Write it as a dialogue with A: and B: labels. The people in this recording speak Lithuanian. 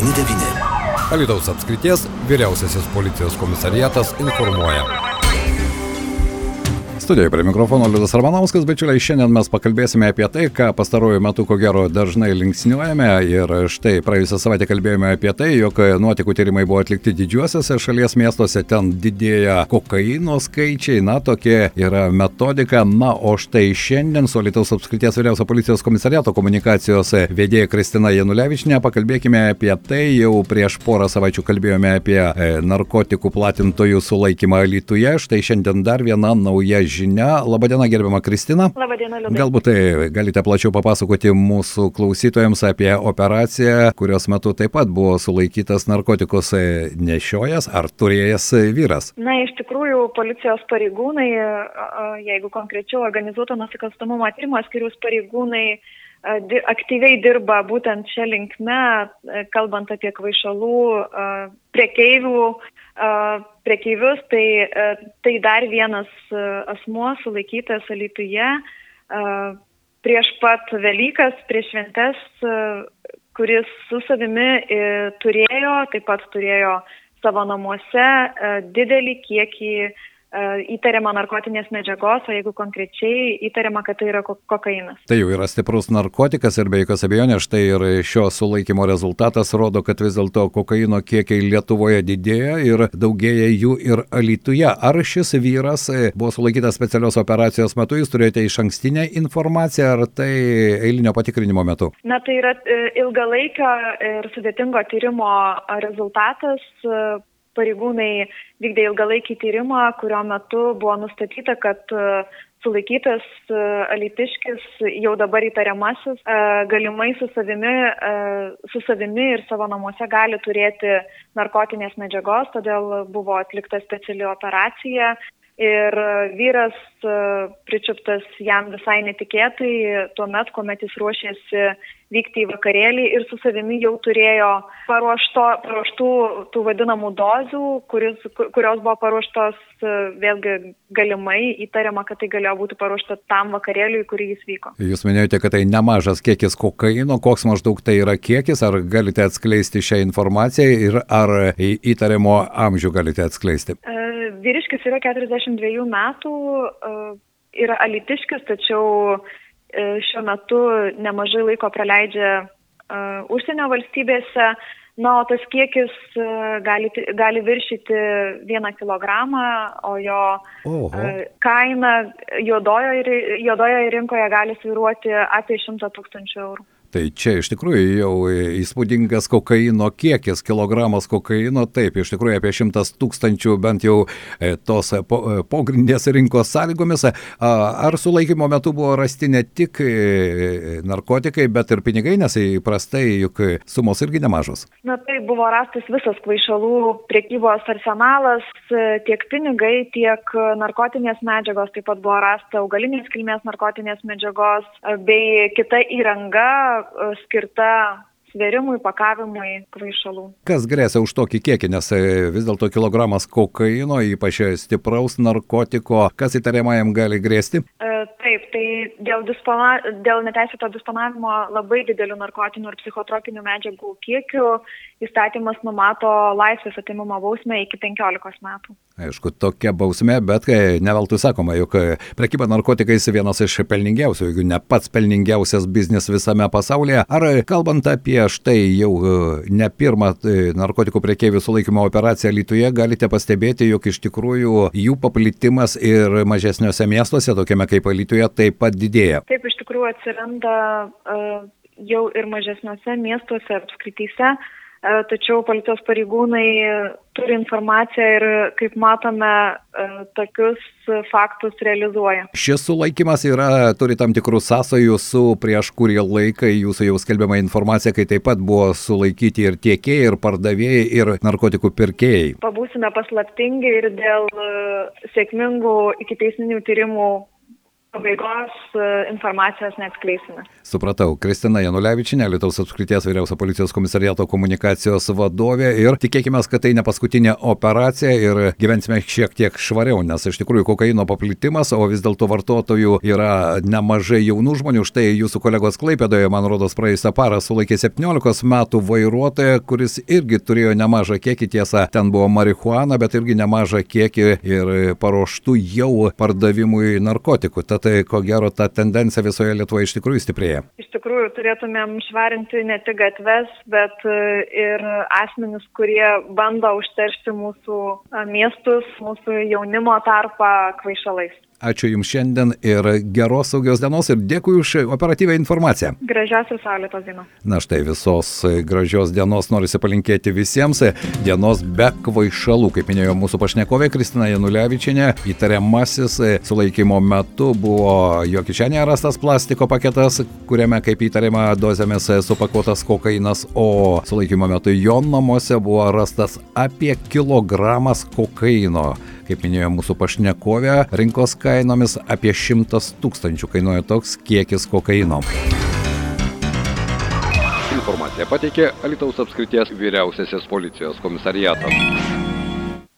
A: 99.
B: Alitaus apskrities vyriausiasis policijos komisariatas informuoja. Studijoje prie mikrofono Liudas Ramanauskas, bičiuliai, šiandien mes pakalbėsime apie tai, ką pastaruoju metu ko gero dažnai linksniuojame. Ir štai praėjusią savaitę kalbėjome apie tai, jog nuotikų tyrimai buvo atlikti didžiuosiuose šalies miestuose, ten didėja kokaino skaičiai, na tokia yra metodika. Na, o štai šiandien su Lietuvos apskrities vyriausio policijos komisariato komunikacijos vedėja Kristina Janulevičinė pakalbėkime apie tai. Jau prieš porą savaičių kalbėjome apie e, narkotikų platintojų sulaikymą Lietuvoje. Štai šiandien dar viena nauja žinia. Labadiena, gerbiama Kristina.
C: Labadiena, Liudai.
B: Galbūt tai galite plačiau papasakoti mūsų klausytojams apie operaciją, kurios metu taip pat buvo sulaikytas narkotikus nešiojas ar turėjęs vyras.
C: Na, iš tikrųjų, policijos pareigūnai, jeigu konkrečiau organizuoto nusikalstamumo tyrimo skirius pareigūnai, aktyviai dirba būtent šią linkmę, kalbant apie kvaišalų priekeivių prekeivius, tai, tai dar vienas asmuo sulaikytas Alituje prieš pat Velykas, prieš šventes, kuris su savimi turėjo, taip pat turėjo savo namuose didelį kiekį E, įtariama narkotinės medžiagos, o jeigu konkrečiai įtariama, kad tai yra kokainas.
B: Tai jau yra stiprus narkotikas ir be jokios abejonės štai ir šio sulaikymo rezultatas rodo, kad vis dėlto kokaino kiekiai Lietuvoje didėja ir daugėja jų ir Alytuje. Ar šis vyras e, buvo sulaikytas specialios operacijos metu, jūs turėjote iš ankstinę informaciją, ar tai eilinio patikrinimo metu?
C: Na tai yra e, ilgalaikio ir sudėtingo tyrimo rezultatas pareigūnai vykdė ilgalaikį tyrimą, kurio metu buvo nustatyta, kad e, sulaikytas e, alitiškis, jau dabar įtariamasis, e, galimai su savimi, su savimi ir savo namuose gali turėti narkotinės medžiagos, todėl buvo atlikta speciali operacija. Ir vyras pričiuptas jam visai netikėtai, tuo met, kuomet jis ruošėsi vykti į vakarėlį ir su savimi jau turėjo paruošto, paruoštų tų vadinamų dozių, kuris, kurios buvo paruoštos e, vėlgi galimai įtariama, kad tai galėjo būti paruošta tam vakarėliui, kurį jis vyko.
B: Jūs minėjote, kad tai nemažas kiekis kokaino, koks maždaug tai yra kiekis, ar galite atskleisti šią informaciją ir ar įtariamo amžių galite atskleisti?
C: E, vyriškis yra 42 metų, e, yra alitiškis, tačiau šiuo metu nemažai laiko praleidžia e, užsienio valstybėse, na, o tas kiekis e, gali, gali viršyti vieną kilogramą, o jo Oho. kaina juodojoje, juodojoje rinkoje gali sviruoti apie 100 tūkstančių eurų.
B: Tai čia iš tikrųjų jau įspūdingas kokaino kiekis, kilogramas kokaino, taip, iš tikrųjų apie šimtas tūkstančių bent jau e, tos e, e, pogrindinės rinkos sąlygomis. Ar sulaikymo metu buvo rasti ne tik narkotikai, bet ir pinigai, nes įprastai juk sumos irgi nemažos?
C: Na tai buvo rastas visas kvaišalų priekybos arsenalas, tiek pinigai, tiek narkotinės medžiagos, taip pat buvo rasta augalinės kilmės narkotinės medžiagos bei kita įranga skirta svėrimui, pakavimui kvaišalų.
B: Kas grėsia už tokį kiekį, nes e, vis dėlto kilogramas kokaino, ypač stipraus narkotiko, kas įtariamajam gali grėsti?
C: E, taip, tai dėl, dispona, dėl neteisėto disponavimo labai didelių narkotinių ir psichotropinių medžiagų kiekių įstatymas numato laisvės atimimo bausmę iki 15 metų.
B: Aišku, tokia bausmė, bet neveltui sakoma, jog prekyba narkotikais vienas iš pelningiausių, jeigu ne pats pelningiausias biznis visame pasaulyje. Ar kalbant apie štai jau e, ne pirmą e, narkotikų prekeivių sulaikymo operaciją Lietuvoje, galite pastebėti, jog iš tikrųjų jų paplitimas ir mažesniuose miestuose, tokiame kaip Lietuvoje, taip pat didėja.
C: Taip, iš tikrųjų atsiranda uh, jau ir mažesniuose miestuose, apskrityse. E, tačiau policijos pareigūnai turi informaciją ir, kaip matome, e, tokius faktus realizuoja.
B: Šis sulaikimas yra, turi tam tikrų sąsajų su prieš kurį laiką jūsų jau skelbiama informacija, kai taip pat buvo sulaikyti ir tiekėjai, ir pardavėjai, ir narkotikų pirkėjai.
C: Pabūsime paslaptingi ir dėl e, sėkmingų iki teisminių tyrimų pabaigos e, informacijos neatskleisime.
B: Supratau. Kristina Janulevičinė, Lietuvos apskrities vyriausio policijos komisariato komunikacijos vadovė ir tikėkime, kad tai ne paskutinė operacija ir gyvensime šiek tiek švariau, nes iš tikrųjų kokaino paplitimas, o vis dėlto vartotojų yra nemažai jaunų žmonių. Štai jūsų kolegos Klaipėdoje, man rodos, praėjusią parą sulaikė 17 metų vairuotoją, kuris irgi turėjo nemažą kiekį, tiesa, ten buvo marihuana, bet irgi nemažą kiekį ir paruoštų jau pardavimui narkotikų. Tad ko gero ta tendencija visoje Lietuvoje iš tikrųjų stiprėja.
C: Iš tikrųjų turėtumėm švarinti ne tik gatves, bet ir asmenis, kurie bando užteršti mūsų miestus, mūsų jaunimo tarpą kvaišalais.
B: Ačiū Jums šiandien ir geros saugios dienos ir dėkui už operatyvę informaciją.
C: Gražios ir saulėtos dienos.
B: Na štai visos gražios dienos norisi palinkėti visiems. Dienos be kvaišalų, kaip minėjo mūsų pašnekovė Kristina Janulevičinė, įtariamasis sulaikymo metu buvo jo kišenėje rastas plastiko paketas, kuriame, kaip įtariama, dozėmis supakuotas kokainas, o sulaikymo metu jo namuose buvo rastas apie kilogramas kokaino. Kaip minėjo mūsų pašnekovė, rinkos kainomis apie 100 tūkstančių kainuoja toks kiekis kokaino.
A: Informaciją pateikė Alitaus apskrities vyriausiasis policijos komisariatas.